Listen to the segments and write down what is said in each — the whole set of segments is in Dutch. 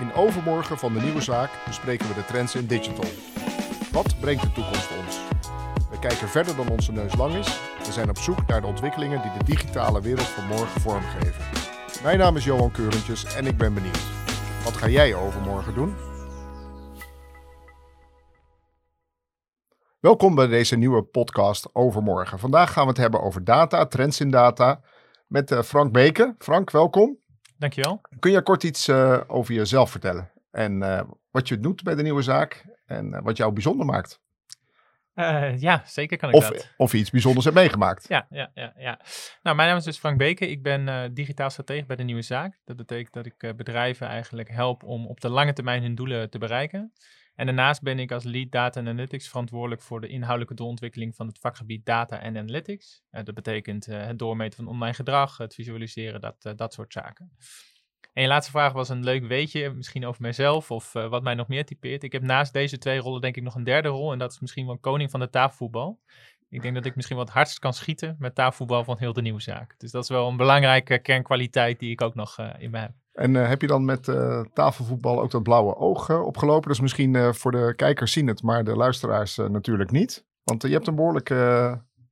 In overmorgen van de nieuwe zaak bespreken we de trends in digital. Wat brengt de toekomst ons? We kijken verder dan onze neus lang is. We zijn op zoek naar de ontwikkelingen die de digitale wereld van morgen vormgeven. Mijn naam is Johan Keurentjes en ik ben benieuwd. Wat ga jij overmorgen doen? Welkom bij deze nieuwe podcast Overmorgen. Vandaag gaan we het hebben over data, trends in data, met uh, Frank Beke. Frank, welkom. Dankjewel. Kun je kort iets uh, over jezelf vertellen? En uh, wat je doet bij de nieuwe zaak en wat jou bijzonder maakt? ja, zeker kan ik of, dat. Of je iets bijzonders hebt meegemaakt. Ja, ja, ja, ja. Nou, mijn naam is dus Frank Beke. Ik ben digitaal stratege bij de nieuwe zaak. Dat betekent dat ik bedrijven eigenlijk help om op de lange termijn hun doelen te bereiken. En daarnaast ben ik als lead data analytics verantwoordelijk voor de inhoudelijke doorontwikkeling van het vakgebied data en analytics. Uh, dat betekent uh, het doormeten van online gedrag, het visualiseren, dat, uh, dat soort zaken. En je laatste vraag was een leuk weetje, misschien over mijzelf of wat mij nog meer typeert. Ik heb naast deze twee rollen denk ik nog een derde rol en dat is misschien wel koning van de tafelvoetbal. Ik denk dat ik misschien wat hardst kan schieten met tafelvoetbal van heel de nieuwe zaak. Dus dat is wel een belangrijke kernkwaliteit die ik ook nog in me heb. En uh, heb je dan met uh, tafelvoetbal ook dat blauwe oog uh, opgelopen? Dus misschien voor de kijkers zien het, maar de luisteraars natuurlijk niet. Want je hebt een behoorlijk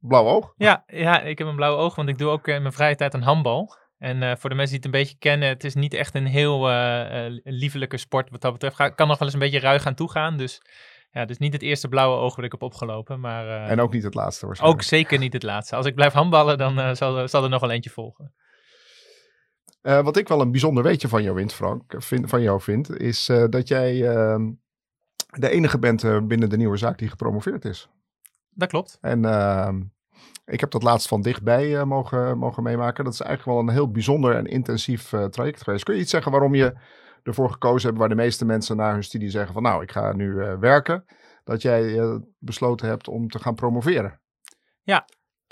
blauw oog. Ja, ja, ik heb een blauw oog, want ik doe ook in mijn vrije tijd een handbal. En voor de mensen die het een beetje kennen, het is niet echt een heel liefelijke sport wat dat betreft. Ga, kan nog wel eens een beetje ruig aan toegaan. Dus ja, dus niet het eerste blauwe oog wat ik heb opgelopen. Maar, en ook niet het laatste waarschijnlijk. Ook zeker niet het laatste. Als ik blijf handballen, dan zal, zal er nog wel eentje volgen. Uh, wat ik wel een bijzonder weetje van jou vind, Frank, vind, van jou vind, is uh, dat jij uh, de enige bent binnen de nieuwe zaak die gepromoveerd is. Dat klopt. En ehm, ik heb dat laatst van dichtbij mogen, mogen meemaken. Dat is eigenlijk wel een heel bijzonder en intensief traject geweest. Kun je iets zeggen waarom je ervoor gekozen hebt, waar de meeste mensen na hun studie zeggen van nou, ik ga nu werken, dat jij besloten hebt om te gaan promoveren? Ja,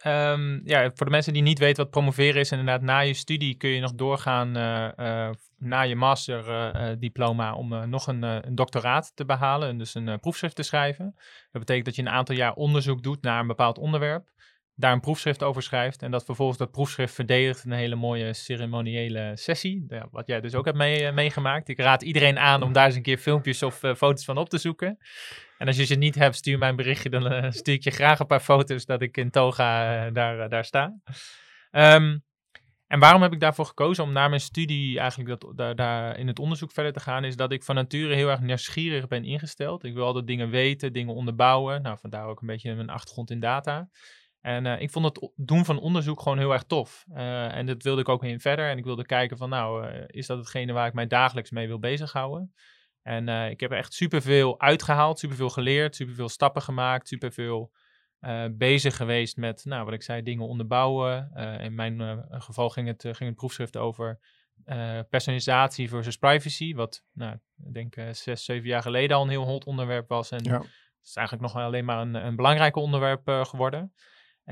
Um, ja, voor de mensen die niet weten wat promoveren is, inderdaad, na je studie kun je nog doorgaan uh, uh, na je masterdiploma uh, om nog een, een, doctoraat te behalen, en dus een proefschrift te schrijven. Dat betekent dat je een aantal jaar onderzoek doet naar een bepaald onderwerp, daar een proefschrift over schrijft en dat vervolgens dat proefschrift verdedigt in een hele mooie ceremoniële sessie, ja, wat jij dus ook hebt mee, meegemaakt. Ik raad iedereen aan om daar eens een keer filmpjes of foto's van op te zoeken. En als je ze niet hebt, stuur mij een berichtje. Dan uh, stuur ik je graag een paar foto's dat ik in toga daar, daar sta. Um, en waarom heb ik daarvoor gekozen om na mijn studie eigenlijk dat, daar, daar in het onderzoek verder te gaan, is dat ik van nature heel erg nieuwsgierig ben ingesteld. Ik wil altijd dingen weten, dingen onderbouwen. Nou, vandaar ook een beetje mijn achtergrond in data. En ik vond het doen van onderzoek gewoon heel erg tof. en dat wilde ik ook in verder. En ik wilde kijken van, nou, is dat hetgene waar ik mij dagelijks mee wil bezighouden? En ik heb er echt superveel uitgehaald, superveel geleerd, superveel stappen gemaakt, superveel bezig geweest met, nou, wat ik zei, dingen onderbouwen. In mijn geval ging het, ging het proefschrift over personalisatie versus privacy, wat, nou, ik denk zes, zeven jaar geleden al een heel hot onderwerp was. En ja. het is eigenlijk nog alleen maar een, een belangrijk onderwerp geworden.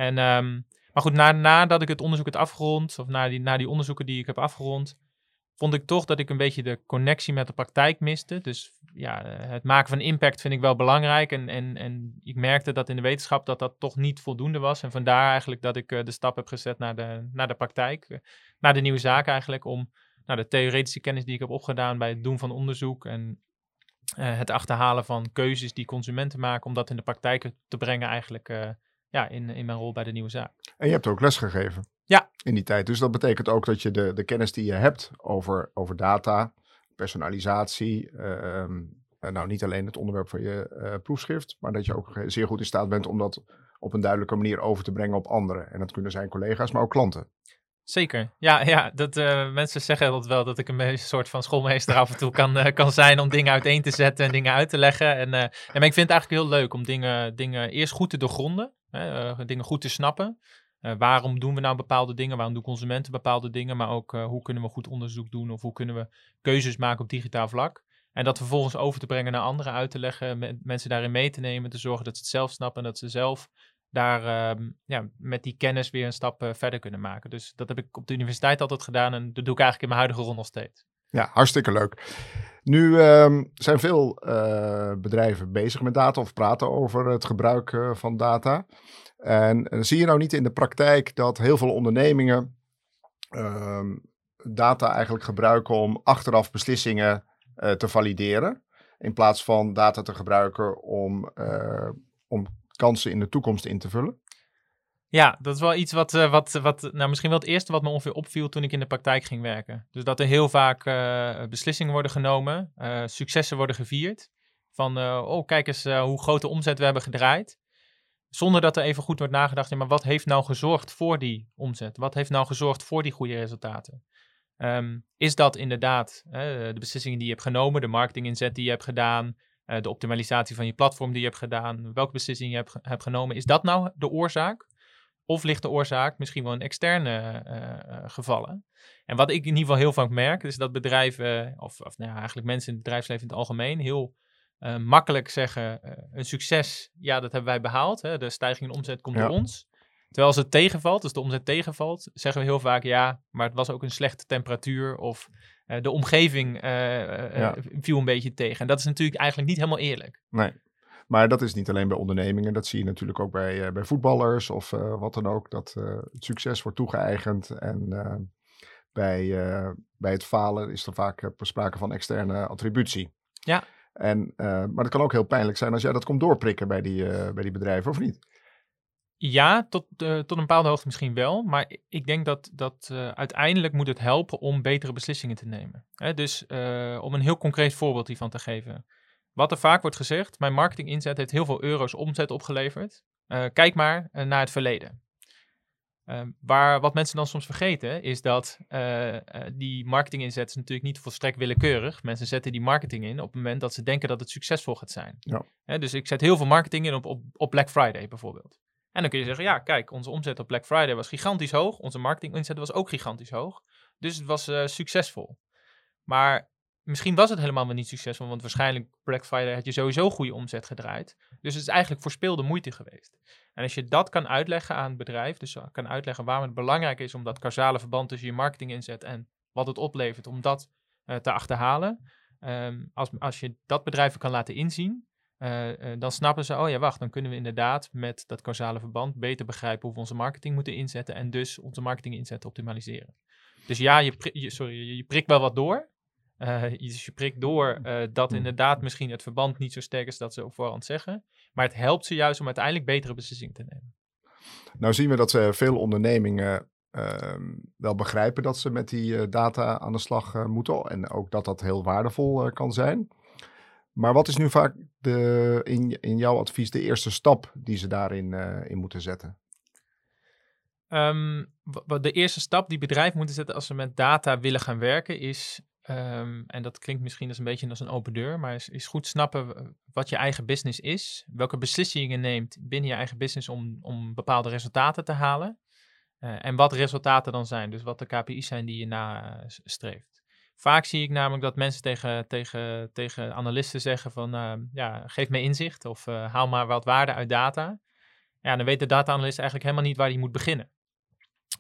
En, um, maar goed, na, nadat ik het onderzoek heb afgerond, of na die, na die onderzoeken die ik heb afgerond, vond ik toch dat ik een beetje de connectie met de praktijk miste. Dus ja, het maken van impact vind ik wel belangrijk. En, en, en ik merkte dat in de wetenschap dat dat toch niet voldoende was. En vandaar eigenlijk dat ik uh, de stap heb gezet naar de, naar de praktijk. Uh, naar de nieuwe zaak eigenlijk. Om nou, de theoretische kennis die ik heb opgedaan bij het doen van onderzoek. En uh, het achterhalen van keuzes die consumenten maken. Om dat in de praktijk te brengen eigenlijk ja, in, in mijn rol bij de nieuwe zaak. En je hebt ook les gegeven. Ja. In die tijd. Dus dat betekent ook dat je de, de kennis die je hebt over, over data, personalisatie, uh, nou niet alleen het onderwerp van je uh, proefschrift, maar dat je ook zeer goed in staat bent om dat op een duidelijke manier over te brengen op anderen. En dat kunnen zijn collega's, maar ook klanten. Zeker. Ja, ja dat, uh, mensen zeggen dat wel, dat ik een soort van schoolmeester af en toe kan, uh, kan zijn om dingen uiteen te zetten en dingen uit te leggen. En, en maar ik vind het eigenlijk heel leuk om dingen, dingen eerst goed te doorgronden, dingen goed te snappen. Waarom doen we nou bepaalde dingen? Waarom doen consumenten bepaalde dingen? Maar ook hoe kunnen we goed onderzoek doen of hoe kunnen we keuzes maken op digitaal vlak? En dat vervolgens over te brengen naar anderen, uit te leggen, mensen daarin mee te nemen, te zorgen dat ze het zelf snappen en dat ze zelf daar uh, ja, met die kennis weer een stap uh, verder kunnen maken. Dus dat heb ik op de universiteit altijd gedaan en dat doe ik eigenlijk in mijn huidige rol nog steeds. Ja, hartstikke leuk. Nu um, zijn veel uh, bedrijven bezig met data of praten over het gebruik van data. En, zie je nou niet in de praktijk dat heel veel ondernemingen um, data eigenlijk gebruiken om achteraf beslissingen eh, te valideren. In plaats van data te gebruiken om, eh, om kansen in de toekomst in te vullen. Ja, dat is wel iets wat, eh, wat, wat, nou misschien wel het eerste wat me ongeveer opviel toen ik in de praktijk ging werken. Dus dat er heel vaak eh, beslissingen worden genomen, eh, successen worden gevierd. Van, oh kijk eens hoe grote omzet we hebben gedraaid. Zonder dat er even goed wordt nagedacht, maar wat heeft nou gezorgd voor die omzet? Wat heeft nou gezorgd voor die goede resultaten? Ehm, is dat inderdaad de beslissingen die je hebt genomen, de marketinginzet die je hebt gedaan, de optimalisatie van je platform die je hebt gedaan, welke beslissingen je hebt, hebt genomen, is dat nou de oorzaak? Of ligt de oorzaak misschien wel in externe eh, eh, gevallen? En wat ik in ieder geval heel vaak merk, is dat bedrijven, of, of nou ja, eigenlijk mensen in het bedrijfsleven in het algemeen, heel eh, makkelijk zeggen: eh, een succes, ja, dat hebben wij behaald. Hè, de stijging in omzet komt Ja. door ons. Terwijl als het tegenvalt, dus de omzet tegenvalt, zeggen we heel vaak ja, maar het was ook een slechte temperatuur of eh, de omgeving eh, eh, Ja. viel een beetje tegen. En dat is natuurlijk eigenlijk niet helemaal eerlijk. Nee. Maar dat is niet alleen bij ondernemingen. Dat zie je natuurlijk ook bij, bij voetballers of wat dan ook. Dat het succes wordt toegeëigend. En bij, bij het falen is er vaak sprake van externe attributie. Ja. En, maar het kan ook heel pijnlijk zijn als jij dat komt doorprikken bij die, bij die bedrijven, of niet? Ja, tot, eh, tot een bepaalde hoogte misschien wel. Maar ik denk dat, dat eh, uiteindelijk moet het helpen om betere beslissingen te nemen. Hè, dus eh, om een heel concreet voorbeeld hiervan te geven. Wat er vaak wordt gezegd, mijn marketinginzet heeft heel veel euro's omzet opgeleverd. Kijk maar naar het verleden. Waar, wat mensen dan soms vergeten, is dat die marketinginzet is natuurlijk niet volstrekt willekeurig. Mensen zetten die marketing in op het moment dat ze denken dat het succesvol gaat zijn. Ja. Hè, dus ik zet heel veel marketing in op, op, op Black Friday bijvoorbeeld. En dan kun je zeggen, ja, kijk, onze omzet op Black Friday was gigantisch hoog. Onze marketinginzet was ook gigantisch hoog. Dus het was eh, succesvol. Maar misschien was het helemaal wel niet succesvol, want waarschijnlijk Black Friday had je sowieso goede omzet gedraaid. Dus het is eigenlijk voorspelde moeite geweest. En als je dat kan uitleggen aan het bedrijf, dus kan uitleggen waarom het belangrijk is om dat causale verband tussen je marketinginzet en wat het oplevert, om dat eh, te achterhalen. Ehm, als, als je dat bedrijf kan laten inzien, eh, eh, dan snappen ze, oh ja, wacht, dan kunnen we inderdaad met dat causale verband beter begrijpen hoe we onze marketing moeten inzetten en dus onze marketinginzet optimaliseren. Dus ja, je, pri- je, sorry, je, je prikt wel wat door. Eh, je- dus je prikt door dat Hmm. inderdaad misschien het verband niet zo sterk is dat ze op voorhand zeggen. Maar het helpt ze juist om uiteindelijk betere beslissingen te nemen. Nou zien we dat veel ondernemingen ehm, wel begrijpen dat ze met die data aan de slag moeten. En ook dat dat heel waardevol kan zijn. Maar wat is nu vaak de, in, in jouw advies de eerste stap die ze daarin eh, in moeten zetten? Ehm, de eerste stap die bedrijven moeten zetten als ze met data willen gaan werken is, ehm, en dat klinkt misschien als een beetje als een open deur, maar is, is goed snappen wat je eigen business is, welke beslissingen neemt binnen je eigen business om, om bepaalde resultaten te halen eh, en wat resultaten dan zijn, dus wat de KPI's zijn die je nastreeft. Vaak zie ik namelijk dat mensen tegen, tegen, tegen analisten zeggen van, ehm, ja, geef me inzicht of eh, haal maar wat waarde uit data. Ja, dan weet de data-analyst eigenlijk helemaal niet waar hij moet beginnen.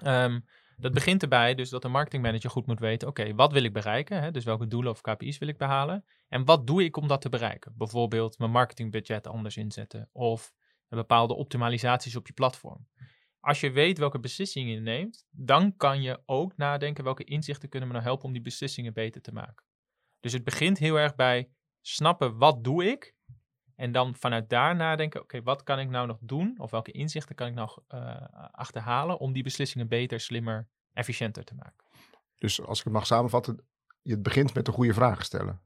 Ehm, dat begint erbij dus dat de marketingmanager goed moet weten, oké, wat wil ik bereiken? Hè? Dus welke doelen of KPI's wil ik behalen? En wat doe ik om dat te bereiken? Bijvoorbeeld mijn marketingbudget anders inzetten of bepaalde optimalisaties op je platform. Als je weet welke beslissingen je neemt, dan kan je ook nadenken welke inzichten kunnen me nou helpen om die beslissingen beter te maken. Dus het begint heel erg bij snappen wat doe ik en dan vanuit daar nadenken, oké, wat kan ik nou nog doen? Of welke inzichten kan ik nog eh, achterhalen om die beslissingen beter, slimmer, efficiënter te maken? Dus als ik het mag samenvatten, je begint met de goede vragen stellen.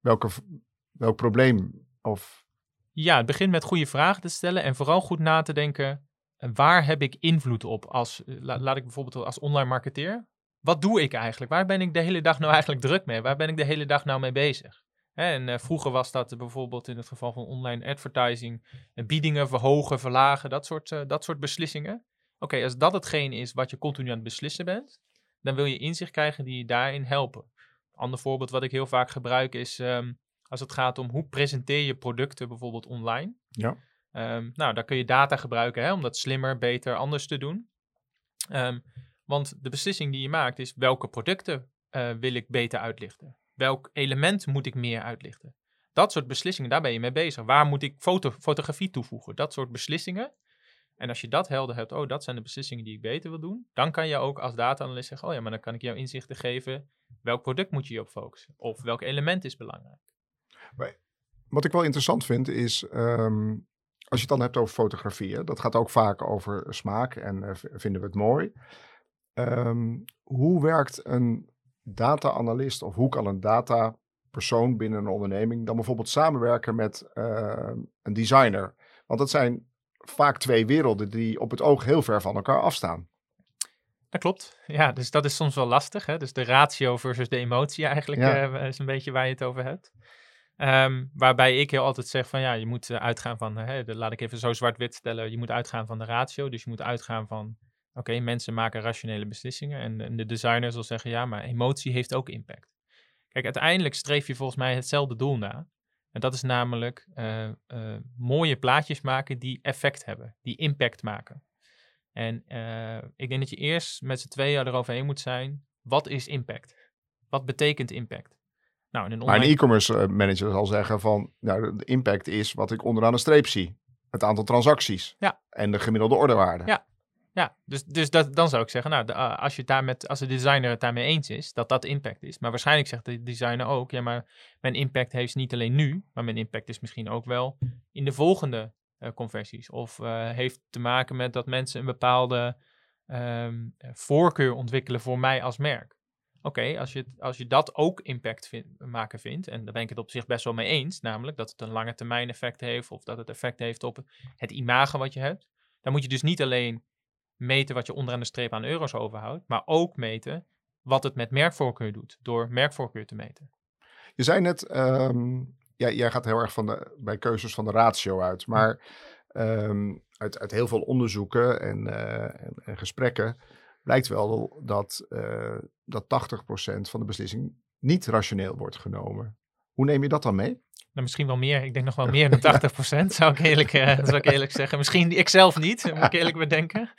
Welke, welk probleem of Ja, het begint met goede vragen te stellen en vooral goed na te denken, waar heb ik invloed op als, eh, la- laat ik bijvoorbeeld als online marketeer, wat doe ik eigenlijk? Waar ben ik de hele dag nou eigenlijk druk mee? Waar ben ik de hele dag nou mee bezig? En eh, vroeger was dat bijvoorbeeld in het geval van online advertising, eh, biedingen verhogen, verlagen, dat soort, dat soort beslissingen. Oké, als dat hetgeen is wat je continu aan het beslissen bent, dan wil je inzicht krijgen die je daarin helpen. Een ander voorbeeld wat ik heel vaak gebruik is ehm, als het gaat om hoe presenteer je producten bijvoorbeeld online. Ja. Ehm, nou, daar kun je data gebruiken hè, om dat slimmer, beter, anders te doen. Ehm, want de beslissing die je maakt is welke producten eh, wil ik beter uitlichten? Welk element moet ik meer uitlichten? Dat soort beslissingen, daar ben je mee bezig. Waar moet ik foto, fotografie toevoegen? Dat soort beslissingen. En als je dat helder hebt, oh, dat zijn de beslissingen die ik beter wil doen, dan kan je ook als data-analyst zeggen, oh ja, maar dan kan ik jou inzichten geven, welk product moet je je op focussen? Of welk element is belangrijk? Wat ik wel interessant vind is, ehm, als je het dan hebt over fotografie, dat gaat ook vaak over smaak en uh, vinden we het mooi. Um, hoe werkt een data-analyst of hoe kan een data-persoon binnen een onderneming dan bijvoorbeeld samenwerken met uh, een designer? Want dat zijn vaak twee werelden die op het oog heel ver van elkaar afstaan. Dat klopt. Ja, dus dat is soms wel lastig. Hè? Dus de ratio versus de emotie eigenlijk ja. uh, is een beetje waar je het over hebt. Um, waarbij ik heel altijd zeg van ja, je moet uh, uitgaan van, laat ik even zo zwart-wit stellen, je moet uitgaan van de ratio. Dus je moet uitgaan van, oké, mensen maken rationele beslissingen. En, de designer zal zeggen ja, maar emotie heeft ook impact. Kijk, uiteindelijk streef je volgens mij hetzelfde doel na. En dat is namelijk uh, uh, mooie plaatjes maken die effect hebben, die impact maken. En ik denk dat je eerst met z'n tweeën eroverheen moet zijn, wat is impact? Wat betekent impact? Nou, een online... Maar een e-commerce manager zal zeggen van, nou, de impact is wat ik onderaan een streep zie. Het aantal transacties ja. en de gemiddelde ordewaarde. Ja, ja, dus, dus dat, dan zou ik zeggen, nou, de, uh, als, je daar met, als de designer het daarmee eens is, dat dat impact is. Maar waarschijnlijk zegt de designer ook, ja, maar mijn impact heeft niet alleen nu, maar mijn impact is misschien ook wel in de volgende uh, conversies. Of uh, heeft te maken met dat mensen een bepaalde um, voorkeur ontwikkelen voor mij als merk. Oké, okay, als, je, als je dat ook impact vind, maken vindt, en daar ben ik het op zich best wel mee eens, namelijk dat het een lange termijn effect heeft, of dat het effect heeft op het imago wat je hebt, dan moet je dus niet alleen meten wat je onderaan de streep aan euro's overhoudt, maar ook meten wat het met merkvoorkeur doet, door merkvoorkeur te meten. Je zei net, um, ja, jij gaat heel erg van de, bij keuzes van de ratio uit, maar um, uit, uit heel veel onderzoeken en, uh, en, en, gesprekken blijkt wel dat, uh, dat 80% van de beslissing niet rationeel wordt genomen. Hoe neem je dat dan mee? Nou, misschien wel meer. Ik denk nog wel meer dan 80% zou ik eerlijk, uh, zou ik eerlijk zeggen. Misschien ik zelf niet, moet ik eerlijk bedenken.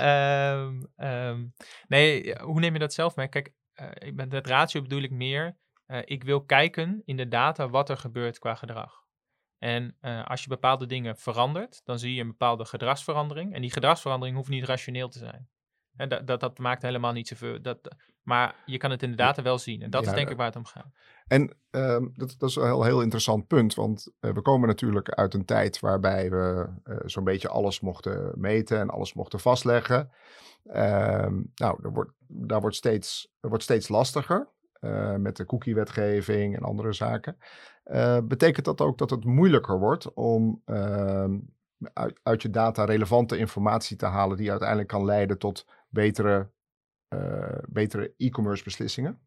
Um, um, nee, hoe neem je dat zelf mee? Kijk, uh, met het ratio bedoel ik meer. Uh, ik wil kijken in de data wat er gebeurt qua gedrag. En als je bepaalde dingen verandert, dan zie je een bepaalde gedragsverandering. En die gedragsverandering hoeft niet rationeel te zijn. En dat, dat, dat, maakt helemaal niet zoveel. Dat, maar je kan het in de data wel zien. En dat ja, is denk ik waar het om gaat. En um, dat, dat, is een heel, heel interessant punt. Want uh, we komen natuurlijk uit een tijd waarbij we uh, zo'n beetje alles mochten meten en alles mochten vastleggen. Um, nou, er wordt, daar wordt steeds, er wordt steeds lastiger. Uh, met de cookie-wetgeving en andere zaken. betekent dat ook dat het moeilijker wordt om ehm, uit, uit je data relevante informatie te halen die uiteindelijk kan leiden tot betere, uh, betere e-commerce beslissingen?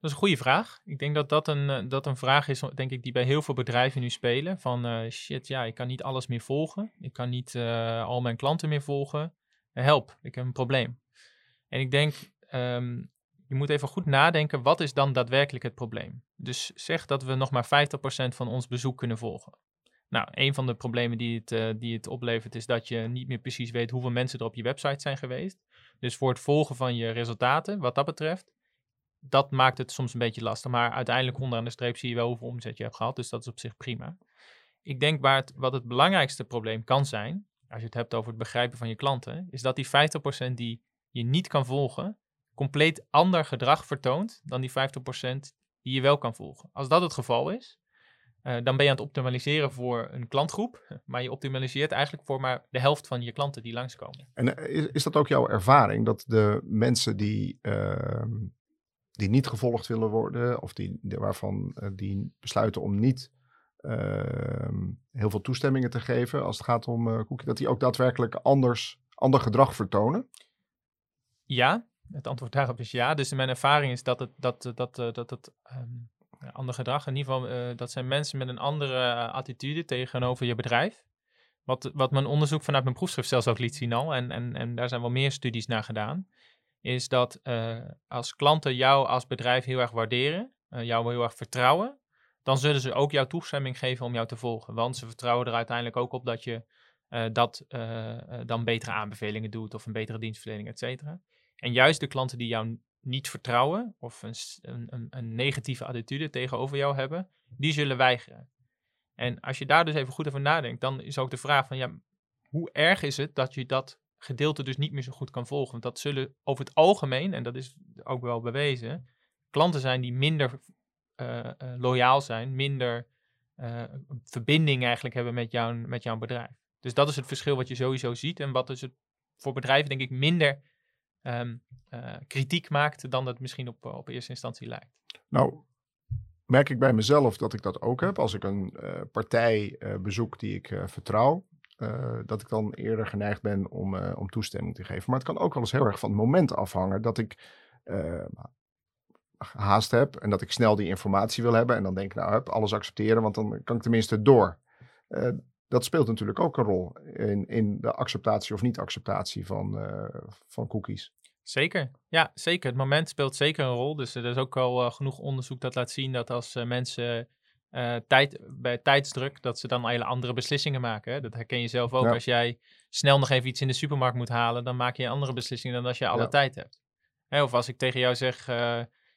Dat is een goede vraag. Ik denk dat dat een, eh, dat een vraag is, denk ik, die bij heel veel bedrijven nu spelen. Van uh, shit, ja, ik kan niet alles meer volgen. Ik kan niet al mijn klanten meer volgen. help, ik heb een probleem. En ik denk, um, je moet even goed nadenken, wat is dan daadwerkelijk het probleem? Dus zeg dat we nog maar 50% van ons bezoek kunnen volgen. Nou, een van de problemen die het, uh, die het oplevert is dat je niet meer precies weet hoeveel mensen er op je website zijn geweest. Dus voor het volgen van je resultaten, wat dat betreft, dat maakt het soms een beetje lastig. Maar uiteindelijk onderaan de streep zie je wel hoeveel omzet je hebt gehad. Dus dat is op zich prima. Ik denk waar het, wat het belangrijkste probleem kan zijn, als je het hebt over het begrijpen van je klanten, is dat die 50% die je niet kan volgen, compleet ander gedrag vertoont dan die 50% die je wel kan volgen. Als dat het geval is, uh, dan ben je aan het optimaliseren voor een klantgroep, maar je optimaliseert eigenlijk voor maar de helft van je klanten die langskomen. En uh, is, is, dat ook jouw ervaring dat de mensen die, uh, die niet gevolgd willen worden, of die, waarvan eh, die besluiten om niet ehm, heel veel toestemmingen te geven als het gaat om cookie, dat die ook daadwerkelijk anders, ander gedrag vertonen? Ja, het antwoord daarop is ja. Dus mijn ervaring is dat het, dat, dat, dat, dat, dat ander gedrag. In ieder geval, uh, dat zijn mensen met een andere uh, attitude tegenover je bedrijf. Wat, wat mijn onderzoek vanuit mijn proefschrift zelfs ook liet zien al, en, en, en daar zijn wel meer studies naar gedaan, is dat uh, als klanten jou als bedrijf heel erg waarderen, jou heel erg vertrouwen, dan zullen ze ook jouw toestemming geven om jou te volgen. Want ze vertrouwen er uiteindelijk ook op dat je dat dan betere aanbevelingen doet of een betere dienstverlening, et cetera. En juist de klanten die jou niet vertrouwen of een, een, een, negatieve attitude tegenover jou hebben, die zullen weigeren. En als je daar dus even goed over nadenkt, dan is ook de vraag van ja, hoe erg is het dat je dat gedeelte dus niet meer zo goed kan volgen? Want dat zullen over het algemeen, en dat is ook wel bewezen, klanten zijn die minder uh, loyaal zijn, minder uh, verbinding eigenlijk hebben met, jouw met jouw bedrijf. Dus dat is het verschil wat je sowieso ziet en wat dus het voor bedrijven denk ik minder um, kritiek maakt dan dat misschien op, op eerste instantie lijkt. Nou, merk ik bij mezelf dat ik dat ook heb. Als ik een uh, partij bezoek die ik vertrouw, dat ik dan eerder geneigd ben om, om toestemming te geven. Maar het kan ook wel eens heel erg van het moment afhangen dat ik haast heb en dat ik snel die informatie wil hebben. En dan denk ik, nou, heb alles accepteren, want dan kan ik tenminste door. Dat speelt natuurlijk ook een rol in, in de acceptatie of niet-acceptatie van, uh, van cookies. Zeker, ja, zeker. Het moment speelt zeker een rol. Dus er is ook al uh, genoeg onderzoek dat laat zien dat als mensen tijd, bij tijdsdruk, dat ze dan hele andere beslissingen maken. Hè? Dat herken je zelf ook. Ja. Als jij snel nog even iets in de supermarkt moet halen, dan maak je andere beslissingen dan als je alle ja. tijd hebt. Hè? Of als ik tegen jou zeg,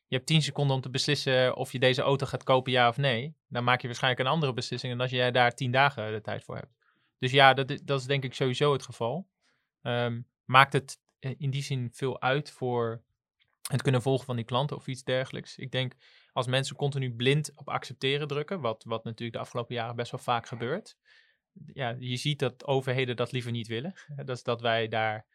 je hebt 10 seconden om te beslissen of je deze auto gaat kopen, ja of nee. Dan maak je waarschijnlijk een andere beslissing dan als jij daar 10 dagen de tijd voor hebt. Dus ja, dat, dat is denk ik sowieso het geval. Um, maakt het in die zin veel uit voor het kunnen volgen van die klanten of iets dergelijks. Ik denk als mensen continu blind op accepteren drukken, wat, wat natuurlijk de afgelopen jaren best wel vaak gebeurt. Ja, je ziet dat overheden dat liever niet willen. Dat is dat wij daar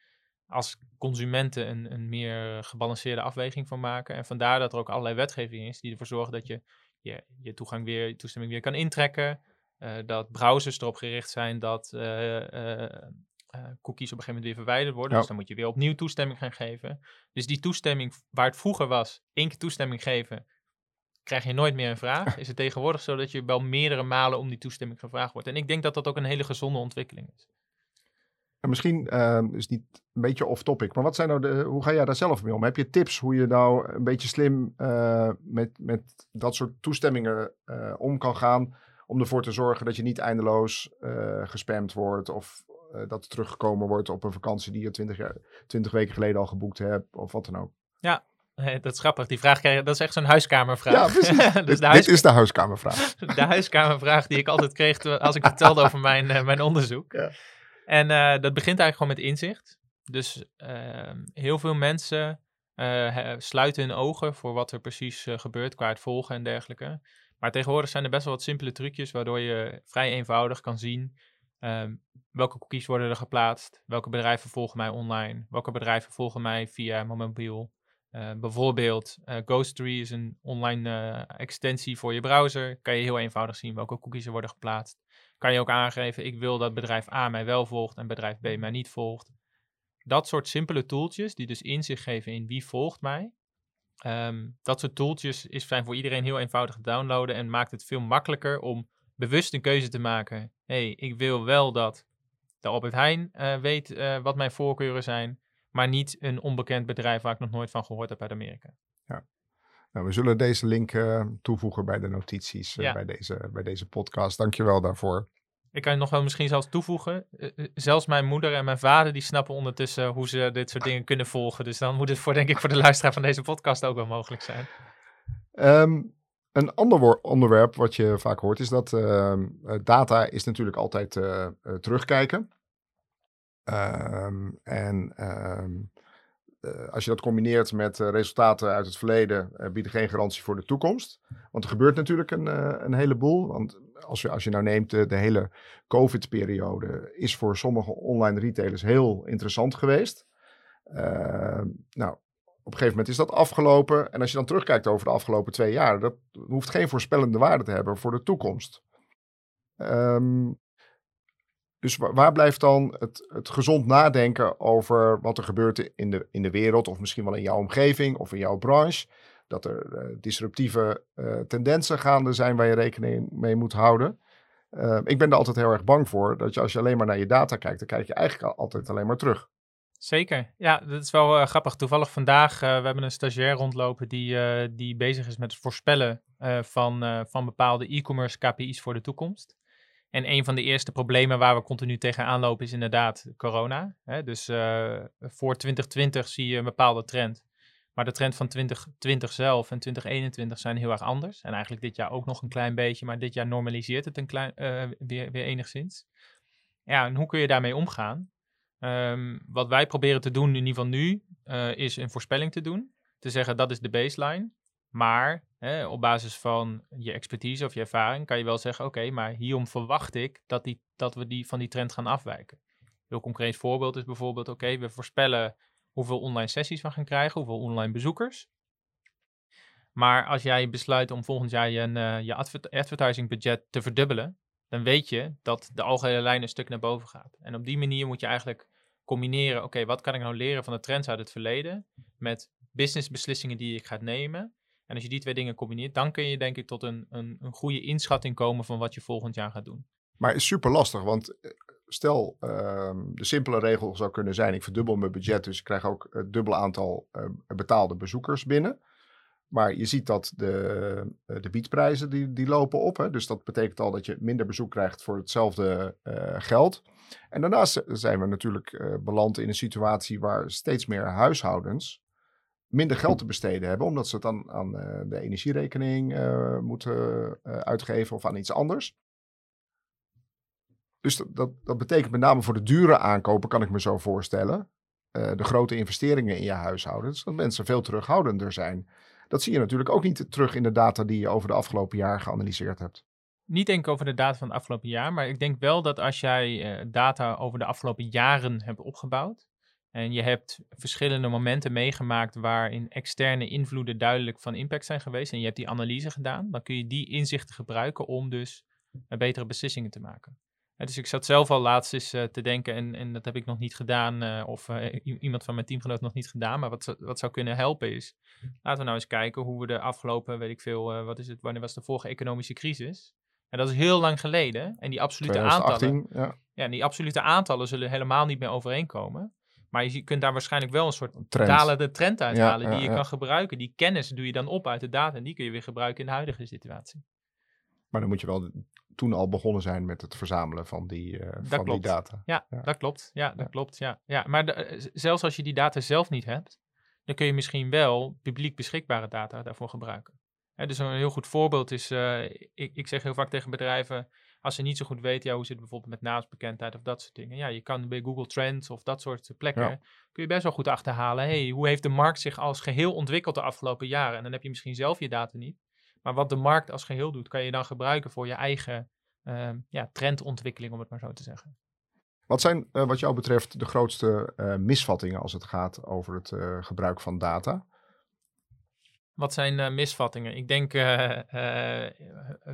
als consumenten een, een meer gebalanceerde afweging van maken. En vandaar dat er ook allerlei wetgeving is die ervoor zorgen dat je je, je toegang weer, je toestemming weer kan intrekken. Uh, dat browsers erop gericht zijn dat uh, uh, cookies op een gegeven moment weer verwijderd worden. Ja. Dus dan moet je weer opnieuw toestemming gaan geven. Dus die toestemming, waar het vroeger was, één keer toestemming geven, krijg je nooit meer een vraag. Is het tegenwoordig zo dat je wel meerdere malen om die toestemming gevraagd wordt. En ik denk dat dat ook een hele gezonde ontwikkeling is. En misschien uh, is niet een beetje off-topic, maar wat zijn nou de, hoe ga jij daar zelf mee om? Heb je tips hoe je nou een beetje slim uh, met, met dat soort toestemmingen uh, om kan gaan? Om ervoor te zorgen dat je niet eindeloos uh, gespamd wordt of dat er teruggekomen wordt op een vakantie die je 20, jaar, 20 weken geleden al geboekt hebt of wat dan ook. Ja, dat is grappig. Die vraag krijg je, dat is echt zo'n huiskamervraag. Ja, precies. dus dit, dit, is de huiskamervraag. de huiskamervraag die ik altijd kreeg als ik vertelde over mijn, mijn onderzoek. Ja. En uh, dat begint eigenlijk gewoon met inzicht. Dus uh, heel veel mensen uh, sluiten hun ogen voor wat er precies gebeurt qua het volgen en dergelijke. Maar tegenwoordig zijn er best wel wat simpele trucjes waardoor je vrij eenvoudig kan zien ehm, welke cookies worden er geplaatst, welke bedrijven volgen mij online, welke bedrijven volgen mij via mijn mobiel. Bijvoorbeeld Ghostery is een online extensie voor je browser. Kan je heel eenvoudig zien welke cookies er worden geplaatst kan je ook aangeven, ik wil dat bedrijf A mij wel volgt en bedrijf B mij niet volgt. Dat soort simpele tooltjes die dus inzicht geven in wie volgt mij. Um, dat soort tooltjes is, zijn voor iedereen heel eenvoudig te downloaden en maakt het veel makkelijker om bewust een keuze te maken. hey, ik wil wel dat de Albert Heijn uh, weet uh, wat mijn voorkeuren zijn, maar niet een onbekend bedrijf waar ik nog nooit van gehoord heb uit Amerika. Ja. Nou, we zullen deze link uh, toevoegen bij de notities uh, ja. bij, deze, bij deze podcast. Dankjewel daarvoor. Ik kan je nog wel misschien zelfs toevoegen. Uh, zelfs mijn moeder en mijn vader die snappen ondertussen hoe ze dit soort dingen kunnen volgen. Dus dan moet het voor, denk ik, voor de luisteraar van deze podcast ook wel mogelijk zijn. Um, een ander onderwerp wat je vaak hoort is dat ehm, data is natuurlijk altijd terugkijken. Um, en uh, als je dat combineert met uh, resultaten uit het verleden, uh, bieden geen garantie voor de toekomst. Want er gebeurt natuurlijk een, een heleboel. Want als je, als je nou neemt, de, hele COVID-periode is voor sommige online retailers heel interessant geweest. nou, op een gegeven moment is dat afgelopen. En als je dan terugkijkt over de afgelopen twee jaar, dat hoeft geen voorspellende waarde te hebben voor de toekomst. Um, dus waar blijft dan het, het gezond nadenken over wat er gebeurt in de, in de wereld, of misschien wel in jouw omgeving of in jouw branche? Dat er uh, disruptieve uh, tendensen gaande zijn waar je rekening mee moet houden. Uh, ik ben er altijd heel erg bang voor dat je als je alleen maar naar je data kijkt, dan kijk je eigenlijk altijd alleen maar terug. Zeker, ja, dat is wel grappig. Toevallig vandaag, we hebben een stagiair rondlopen die, die bezig is met het voorspellen van, van bepaalde e-commerce KPI's voor de toekomst. En een van de eerste problemen waar we continu tegenaan lopen is inderdaad corona. Hè? Dus uh, voor 2020 zie je een bepaalde trend. Maar de trend van 2020 zelf en 2021 zijn heel erg anders. En eigenlijk dit jaar ook nog een klein beetje, maar dit jaar normaliseert het een klein, uh, weer, weer enigszins. Ja, en hoe kun je daarmee omgaan? Ehm, wat wij proberen te doen, in ieder geval nu, uh, is een voorspelling te doen. Te zeggen dat is de baseline. Maar op basis van je expertise of je ervaring kan je wel zeggen: oké, maar hierom verwacht ik dat, die, dat we die, van die trend gaan afwijken. Een heel concreet voorbeeld is bijvoorbeeld: oké, we voorspellen hoeveel online sessies we gaan krijgen, hoeveel online bezoekers. Maar als jij besluit om volgend jaar je, uh, je advertising budget te verdubbelen, dan weet je dat de algehele lijn een stuk naar boven gaat. En op die manier moet je eigenlijk combineren, oké, wat kan ik nou leren van de trends uit het verleden met businessbeslissingen die ik ga nemen. En als je die twee dingen combineert, dan kun je denk ik tot een, een, een goede inschatting komen van wat je volgend jaar gaat doen. Maar het is super lastig, want eh, stel uh, de simpele regel zou kunnen zijn, ik verdubbel mijn budget, dus ik krijg ook het dubbele aantal uh, betaalde bezoekers binnen. Maar je ziet dat de, eh, de biedprijzen die, die lopen op. Hè? Dus dat betekent al dat je minder bezoek krijgt voor hetzelfde geld. En daarnaast zijn we natuurlijk beland in een situatie waar steeds meer huishoudens minder geld te besteden hebben. Omdat ze het dan aan de energierekening moeten uitgeven of aan iets anders. Dus dat, dat, betekent met name voor de dure aankopen, kan ik me zo voorstellen. de grote investeringen in je huishoudens, dat mensen veel terughoudender zijn. Dat zie je natuurlijk ook niet terug in de data die je over de afgelopen jaar geanalyseerd hebt. Niet denk over de data van het afgelopen jaar, maar ik denk wel dat als jij data over de afgelopen jaren hebt opgebouwd en je hebt verschillende momenten meegemaakt waarin externe invloeden duidelijk van impact zijn geweest en je hebt die analyse gedaan, dan kun je die inzichten gebruiken om dus betere beslissingen te maken dus ik zat zelf al laatst eens uh, te denken, en, en dat heb ik nog niet gedaan, uh, of uh, iemand van mijn teamgenoot nog niet gedaan, maar wat, wat zou kunnen helpen is, laten we nou eens kijken hoe we de afgelopen, weet ik veel, wat is het, wanneer was de vorige economische crisis? En dat is heel lang geleden, en die absolute 2018, aantallen, ja. ja, die absolute aantallen zullen helemaal niet meer overeenkomen. Maar je kunt daar waarschijnlijk wel een soort trend. dalende trend uithalen ja, die je kan gebruiken. Die kennis doe je dan op uit de data en die kun je weer gebruiken in de huidige situatie. Maar dan moet je wel toen al begonnen zijn met het verzamelen van die, uh, van die data. Ja, dat klopt. Ja, dat klopt. Ja. Ja, maar eh, zelfs als je die data zelf niet hebt, dan kun je misschien wel publiek beschikbare data daarvoor gebruiken. dus een heel goed voorbeeld is, uh, ik, ik zeg heel vaak tegen bedrijven, als ze niet zo goed weten, ja, hoe zit het bijvoorbeeld met naamsbekendheid of dat soort dingen. Ja, je kan bij Google Trends of dat soort plekken, kun je best wel goed achterhalen, hey, hoe heeft de markt zich als geheel ontwikkeld de afgelopen jaren? En dan heb je misschien zelf je data niet. Maar wat de markt als geheel doet, kan je dan gebruiken voor je eigen uh, ja, trendontwikkeling, om het maar zo te zeggen. Wat zijn uh, wat jou betreft de grootste uh, misvattingen als het gaat over het gebruik van data? Wat zijn misvattingen? Ik denk,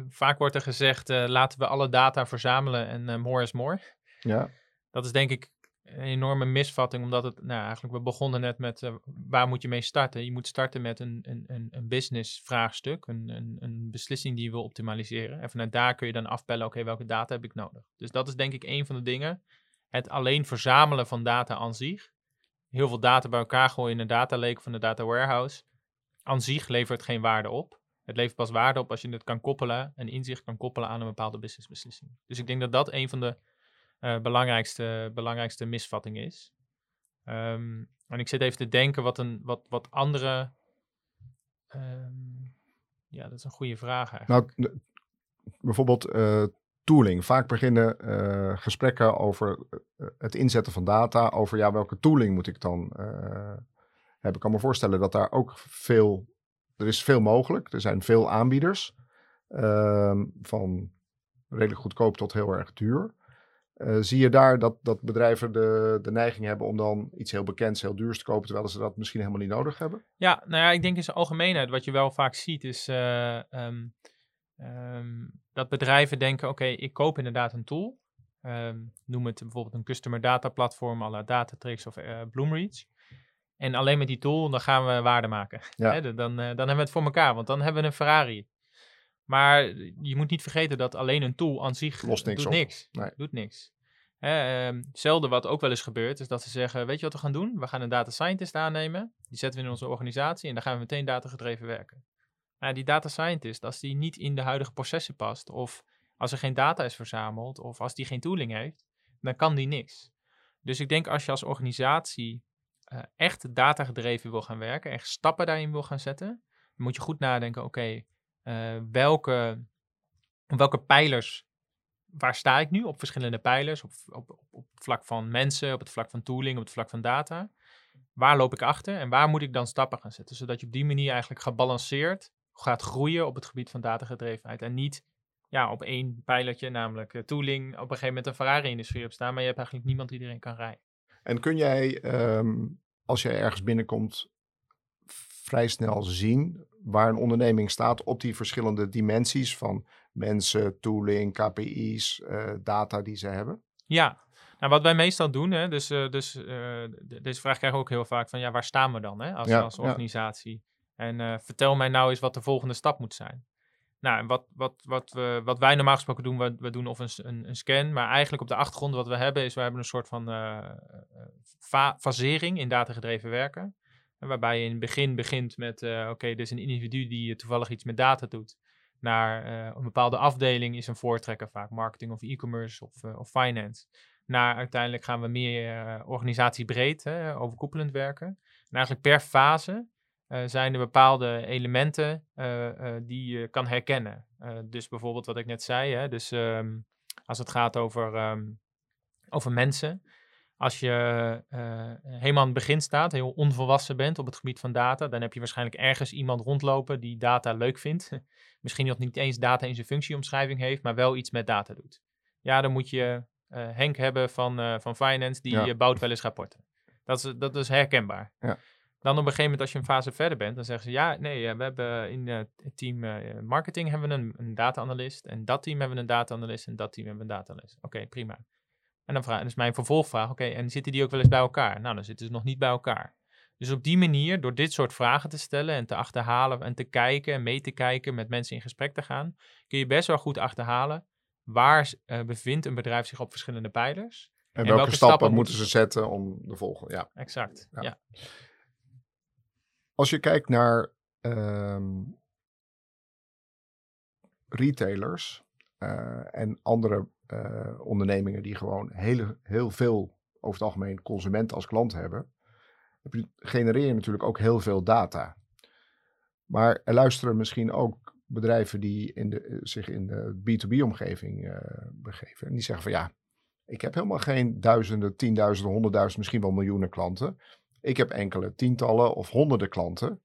vaak wordt er gezegd, laten we alle data verzamelen en more is more. Ja. Dat is denk ik een enorme misvatting, omdat het, nou eigenlijk, we begonnen net met waar moet je mee starten? Je moet starten met een, een, een, een business vraagstuk, een, een, een beslissing die je wil optimaliseren. En vanuit daar kun je dan afbellen, oké, welke data heb ik nodig? Dus dat is denk ik een van de dingen. Het alleen verzamelen van data aan zich. Heel veel data bij elkaar gooien in een data lake van de data warehouse. Aan zich levert geen waarde op. Het levert pas waarde op als je het kan koppelen, een inzicht kan koppelen aan een bepaalde businessbeslissing. Dus ik denk dat dat een van de uh, belangrijkste, belangrijkste misvatting is. Um, en ik zit even te denken wat, een, wat, wat andere. Um, ja, dat is een goede vraag eigenlijk. Nou, bijvoorbeeld uh, tooling. Vaak beginnen uh, gesprekken over het inzetten van data, over ja, welke tooling moet ik dan hebben. Ik kan me voorstellen dat daar ook veel. Er is veel mogelijk. Er zijn veel aanbieders. Ehm, van redelijk goedkoop tot heel erg duur. Uh, zie je daar dat, dat bedrijven de, de neiging hebben om dan iets heel bekends, heel duurs te kopen, terwijl ze dat misschien helemaal niet nodig hebben? Ja, nou ja, ik denk in zijn algemeenheid, wat je wel vaak ziet, is uh, um, um, dat bedrijven denken, oké, ik koop inderdaad een tool. Noem het bijvoorbeeld een customer data platform, à la Datatrix of uh, Bloomreach. En alleen met die tool, dan gaan we waarde maken. Ja. Hè, dan, dan hebben we het voor elkaar, want dan hebben we een Ferrari. Maar je moet niet vergeten dat alleen een tool aan zich Lost niks doet niks. Nee. Doet niks. Hè, um, zelden wat ook wel eens gebeurt, is dat ze zeggen, weet je wat we gaan doen? We gaan een data scientist aannemen, die zetten we in onze organisatie en dan gaan we meteen data gedreven werken. Maar die data scientist, als die niet in de huidige processen past, of als er geen data is verzameld, of als die geen tooling heeft, dan kan die niks. Dus ik denk als je als organisatie uh, echt data gedreven wil gaan werken, echt stappen daarin wil gaan zetten, dan moet je goed nadenken, oké, okay, uh, welke, welke pijlers waar sta ik nu op verschillende pijlers, op, op, op, op het vlak van mensen, op het vlak van tooling, op het vlak van data. Waar loop ik achter en waar moet ik dan stappen gaan zetten? Zodat je op die manier eigenlijk gebalanceerd gaat groeien op het gebied van datagedrevenheid. En niet ja, op één pijlertje, namelijk eh, tooling, op een gegeven moment een Ferrari-industrie op staan, maar je hebt eigenlijk niemand die erin kan rijden. En kun jij, ehm, als jij ergens binnenkomt, vrij snel zien waar een onderneming staat op die verschillende dimensies van mensen, tooling, KPI's, eh, data die ze hebben? Ja, nou, wat wij meestal doen, hè, dus, uh, dus uh, deze vraag krijgen we ook heel vaak van, ja, waar staan we dan hè, als, als organisatie? Ja. En vertel mij nou eens wat de volgende stap moet zijn. Nou, wat, wat, wat, we, wat wij normaal gesproken doen, we, we doen of een, een, een, scan, maar eigenlijk op de achtergrond wat we hebben is, we hebben een soort van fa fasering in datagedreven werken. Waarbij je in het begin begint met, uh, oké, okay, dus een individu die toevallig iets met data doet. Naar een bepaalde afdeling is een voortrekker, vaak marketing of e-commerce of, of finance. Naar uiteindelijk gaan we meer organisatiebreed, hè, overkoepelend werken. En eigenlijk per fase zijn er bepaalde elementen die je kan herkennen. dus bijvoorbeeld wat ik net zei, hè, dus um, als het gaat over, um, over mensen, als je helemaal aan het begin staat, heel onvolwassen bent op het gebied van data, dan heb je waarschijnlijk ergens iemand rondlopen die data leuk vindt. Misschien nog niet eens data in zijn functieomschrijving heeft, maar wel iets met data doet. Ja, dan moet je uh, Henk hebben van, uh, van Finance, die ja. bouwt wel eens rapporten. Dat is, dat is herkenbaar. Ja. Dan op een gegeven moment, als je een fase verder bent, dan zeggen ze: Ja, nee, we hebben in het team marketing hebben we een, een data-analyst. En dat team hebben we een data-analyst. En dat team hebben we een data-analyst. Oké, okay, prima. En dan vraag, dus mijn vervolgvraag, oké, en zitten die ook wel eens bij elkaar? Nou, dan zitten ze nog niet bij elkaar. Dus op die manier, door dit soort vragen te stellen en te achterhalen en te kijken en mee te kijken, met mensen in gesprek te gaan, kun je best wel goed achterhalen waar uh, bevindt een bedrijf zich op verschillende pijlers. En, welke, welke, stappen, moeten ze zetten om de volgende, ja. Exact, ja. ja. Als je kijkt naar um, retailers uh, en andere uh, ondernemingen die gewoon heel, heel veel over het algemeen consumenten als klant hebben, genereer je natuurlijk ook heel veel data. Maar er luisteren misschien ook bedrijven die in de, zich in de B2B-omgeving uh, begeven. En die zeggen van ja, ik heb helemaal geen duizenden, tienduizenden, honderdduizenden, misschien wel miljoenen klanten. Ik heb enkele tientallen of honderden klanten.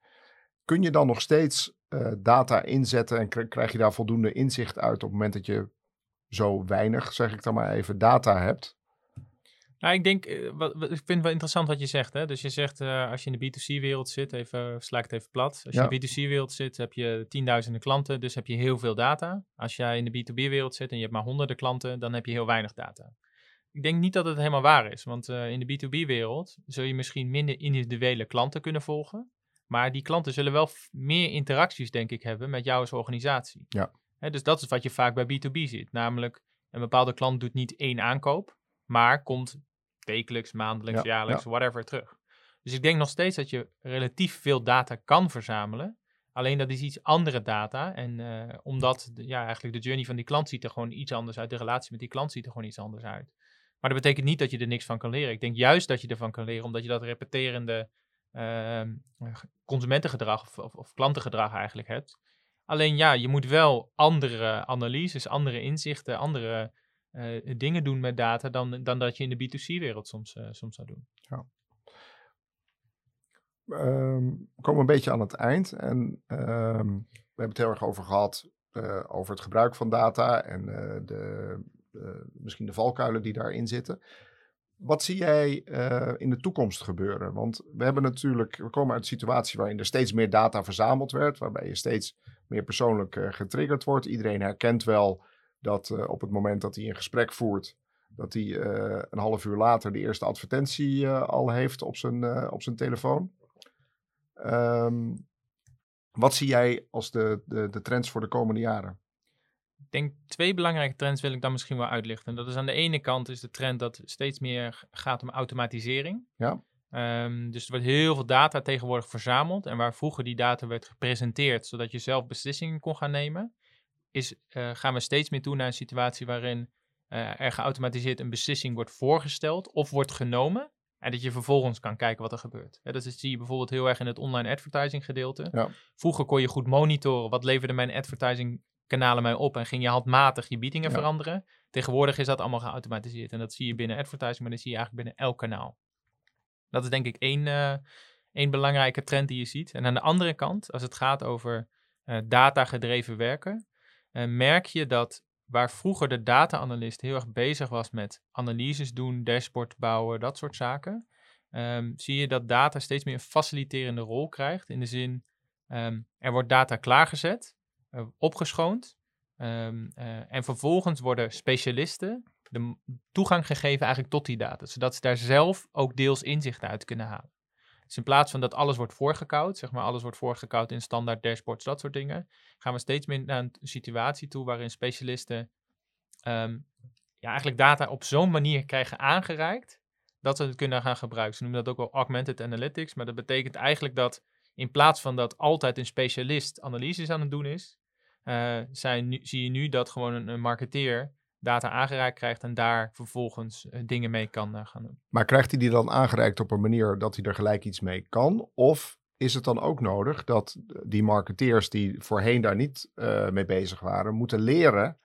Kun je dan nog steeds uh, data inzetten en krijg je daar voldoende inzicht uit op het moment dat je zo weinig, zeg ik dan maar even, data hebt. Nou, ik denk, wat, wat, ik vind het wel interessant wat je zegt. Hè? Dus je zegt, uh, als je in de B2C-wereld zit, even, sla ik het even plat. Als je in de B2C-wereld zit, heb je tienduizenden klanten, dus heb je heel veel data. Als jij in de B2B-wereld zit en je hebt maar honderden klanten, dan heb je heel weinig data. Ik denk niet dat het helemaal waar is, want uh, in de B2B-wereld zul je misschien minder individuele klanten kunnen volgen. Maar die klanten zullen wel meer interacties, denk ik, hebben met jou als organisatie. Ja dus dat is wat je vaak bij B2B ziet. Namelijk, een bepaalde klant doet niet één aankoop, maar komt wekelijks, maandelijks, jaarlijks, whatever terug. Dus ik denk nog steeds dat je relatief veel data kan verzamelen. Alleen dat is iets andere data. En uh, omdat ja, eigenlijk de journey van die klant ziet er gewoon iets anders uit. De relatie met die klant ziet er gewoon iets anders uit. Maar dat betekent niet dat je er niks van kan leren. Ik denk juist dat je ervan kan leren, omdat je dat repeterende uh, consumentengedrag of, of, of, klantengedrag eigenlijk hebt. Alleen ja, je moet wel andere analyses, andere inzichten, andere uh, dingen doen met data dan, dan dat je in de B2C-wereld soms, uh, soms zou doen. Ja. Um, we komen een beetje aan het eind en um, we hebben het heel erg over gehad over het gebruik van data en de, misschien de valkuilen die daarin zitten. Wat zie jij uh, in de toekomst gebeuren? Want we hebben natuurlijk, we komen uit een situatie waarin er steeds meer data verzameld werd, waarbij je steeds meer persoonlijk uh, getriggerd wordt. Iedereen herkent wel dat op het moment dat hij een gesprek voert, dat hij een half uur later de eerste advertentie al heeft op zijn, op zijn telefoon. Um, wat zie jij als de, de, de trends voor de komende jaren? Ik denk twee belangrijke trends wil ik dan misschien wel uitlichten. Dat is aan de ene kant is de trend dat steeds meer gaat om automatisering. Ja. Um, dus er wordt heel veel data tegenwoordig verzameld. En waar vroeger die data werd gepresenteerd, zodat je zelf beslissingen kon gaan nemen, is, uh, gaan we steeds meer toe naar een situatie waarin uh, er geautomatiseerd een beslissing wordt voorgesteld of wordt genomen. En dat je vervolgens kan kijken wat er gebeurt. Ja, dat zie je bijvoorbeeld heel erg in het online advertising gedeelte. Ja. Vroeger kon je goed monitoren wat leverde mijn advertising kanalen mee op en ging je handmatig je biedingen Ja. veranderen. Tegenwoordig is dat allemaal geautomatiseerd en dat zie je binnen advertising, maar dat zie je eigenlijk binnen elk kanaal. Dat is denk ik één, eh, één belangrijke trend die je ziet. En aan de andere kant, als het gaat over eh data-gedreven werken, eh, merk je dat waar vroeger de data-analyst heel erg bezig was met analyses doen, dashboard bouwen, dat soort zaken, ehm, zie je dat data steeds meer een faciliterende rol krijgt. In de zin, ehm, er wordt data klaargezet, opgeschoond. ehm, eh, en vervolgens worden specialisten de toegang gegeven eigenlijk tot die data. Zodat ze daar zelf ook deels inzicht uit kunnen halen. Dus in plaats van dat alles wordt voorgekoud, zeg maar alles wordt voorgekoud in standaard dashboards, dat soort dingen, gaan we steeds meer naar een situatie toe waarin specialisten ehm, ja, eigenlijk data op zo'n manier krijgen aangereikt dat ze het kunnen gaan gebruiken. Ze noemen dat ook wel augmented analytics, maar dat betekent eigenlijk dat in plaats van dat altijd een specialist analyses aan het doen is, eh, zijn nu, zie je nu dat gewoon een, een marketeer data aangereikt krijgt en daar vervolgens eh, dingen mee kan eh, gaan doen. Maar krijgt hij die dan aangereikt op een manier dat hij er gelijk iets mee kan? Of is het dan ook nodig dat die marketeers die voorheen daar niet mee bezig waren, moeten leren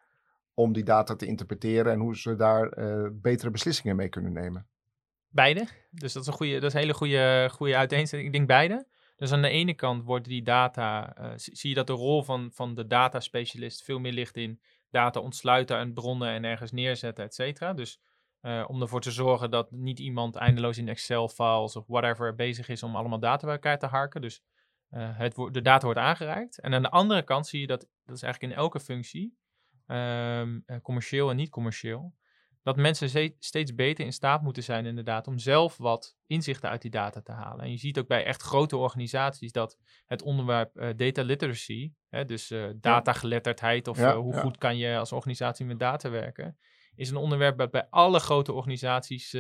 om die data te interpreteren en hoe ze daar betere beslissingen mee kunnen nemen? Beide. Dus dat is een, goede, dat is een hele goede, goede uiteenzetting. Ik denk beide. Dus aan de ene kant wordt die data, eh, zie je dat de rol van, van de data specialist veel meer ligt in data ontsluiten en bronnen en ergens neerzetten, et cetera. Dus eh, om ervoor te zorgen dat niet iemand eindeloos in Excel-files of whatever bezig is om allemaal data bij elkaar te harken. Dus eh, het, de data wordt aangereikt. En aan de andere kant zie je dat, dat is eigenlijk in elke functie, ehm, eh, commercieel en niet commercieel, dat mensen steeds beter in staat moeten zijn inderdaad om zelf wat inzichten uit die data te halen. En je ziet ook bij echt grote organisaties dat het onderwerp eh, data literacy, hè, dus eh datageletterdheid of Ja, eh, hoe ja. goed kan je als organisatie met data werken, is een onderwerp dat bij alle grote organisaties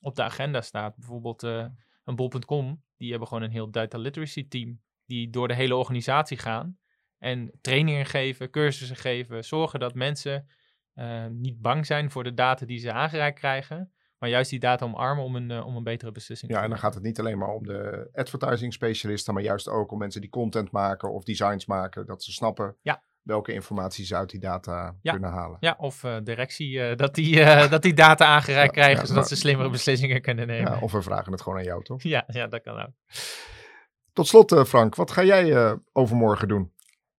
op de agenda staat. Bijvoorbeeld een bol.com, die hebben gewoon een heel data literacy team die door de hele organisatie gaan en trainingen geven, cursussen geven, zorgen dat mensen eh, niet bang zijn voor de data die ze aangereikt krijgen, maar juist die data omarmen om een, eh, om een betere beslissing Ja, te en dan gaat het niet alleen maar om de advertising specialisten, maar juist ook om mensen die content maken of designs maken, dat ze snappen Ja. welke informatie ze uit die data Ja. kunnen halen. Ja, of eh, directie, dat, die, dat die data aangereikt Ja, krijgen, ja, zodat ze slimmere beslissingen kunnen nemen. Ja, Ja, of we vragen het gewoon aan jou, toch? ja, dat kan ook. Tot slot, Frank, wat ga jij overmorgen doen?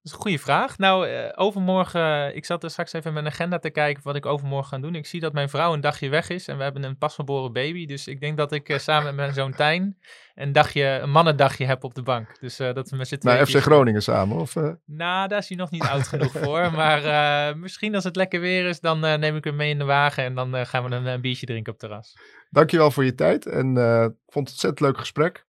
Dat is een goede vraag. Nou, eh, overmorgen, eh, ik zat er straks even in mijn agenda te kijken wat ik overmorgen ga doen. Ik zie dat mijn vrouw een dagje weg is en we hebben een pasgeboren baby. Dus ik denk dat ik eh, samen met mijn zoon Tijn een, dagje, een mannendagje heb op de bank. Dus dat we met z'n Naar. FC Groningen samen? Of? Nou, daar is hij nog niet oud genoeg voor. Maar misschien als het lekker weer is, dan neem ik hem mee in de wagen en dan gaan we een, eh, biertje drinken op het terras. Dankjewel voor je tijd en ik vond het een ontzettend leuk gesprek.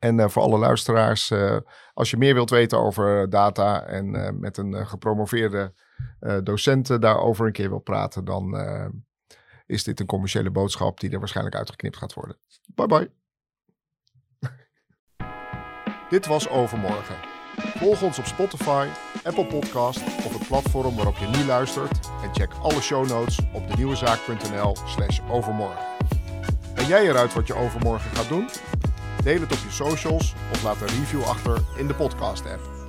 En eh, voor alle luisteraars, eh, als je meer wilt weten over data en eh, met een eh, gepromoveerde eh, docent eh, daarover een keer wil praten, dan eh, is dit een commerciële boodschap die er waarschijnlijk uitgeknipt gaat worden. Bye bye. Dit was Overmorgen. Volg ons op Spotify, Apple Podcast of het platform waarop je nu luistert. En check alle show notes op denieuwezaak.nl slash overmorgen. Ben jij eruit wat je overmorgen gaat doen? Deel het op je socials of laat een review achter in de podcast app.